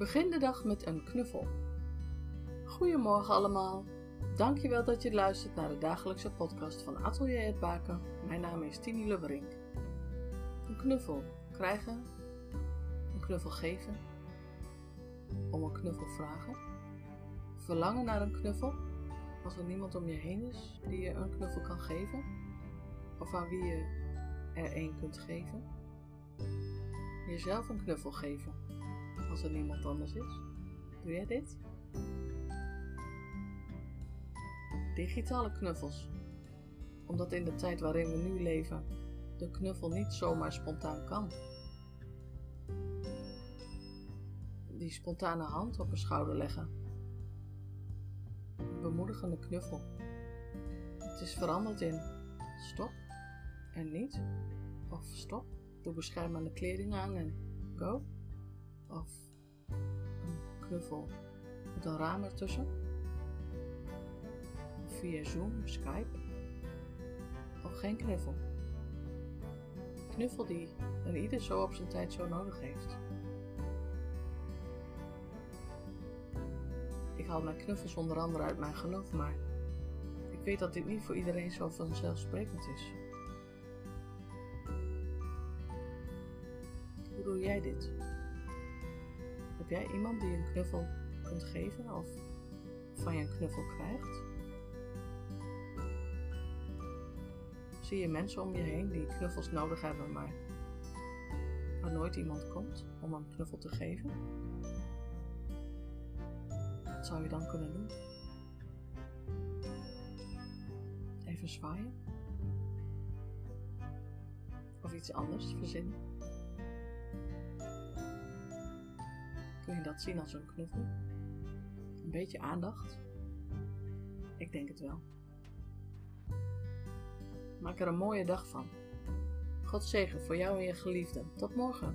Begin de dag met een knuffel. Goedemorgen allemaal. Dankjewel dat je luistert naar de dagelijkse podcast van Atelier het Baken. Mijn naam is Tini Lubberink. Een knuffel krijgen, een knuffel geven, om een knuffel vragen, verlangen naar een knuffel als er niemand om je heen is die je een knuffel kan geven, of aan wie je er een kunt geven. Jezelf een knuffel geven als er niemand anders is. Doe jij dit? Digitale knuffels. Omdat in de tijd waarin we nu leven de knuffel niet zomaar spontaan kan. Die spontane hand op een schouder leggen. Een bemoedigende knuffel. Het is veranderd in stop en niet. Of stop, doe beschermende kleding aan en go. Of een knuffel met een raam ertussen. Of via Zoom, Skype. Of geen knuffel. Knuffel die een ieder zo op zijn tijd zo nodig heeft. Ik haal mijn knuffels onder andere uit mijn geloof, maar ik weet dat dit niet voor iedereen zo vanzelfsprekend is. Hoe doe jij dit? Heb jij iemand die een knuffel kunt geven of van je een knuffel krijgt? Zie je mensen om je heen die knuffels nodig hebben, maar waar nooit iemand komt om een knuffel te geven? Wat zou je dan kunnen doen? Even zwaaien? Of iets anders verzinnen? Kun je dat zien als een knuffel? Een beetje aandacht? Ik denk het wel. Maak er een mooie dag van. God zegen voor jou en je geliefden. Tot morgen.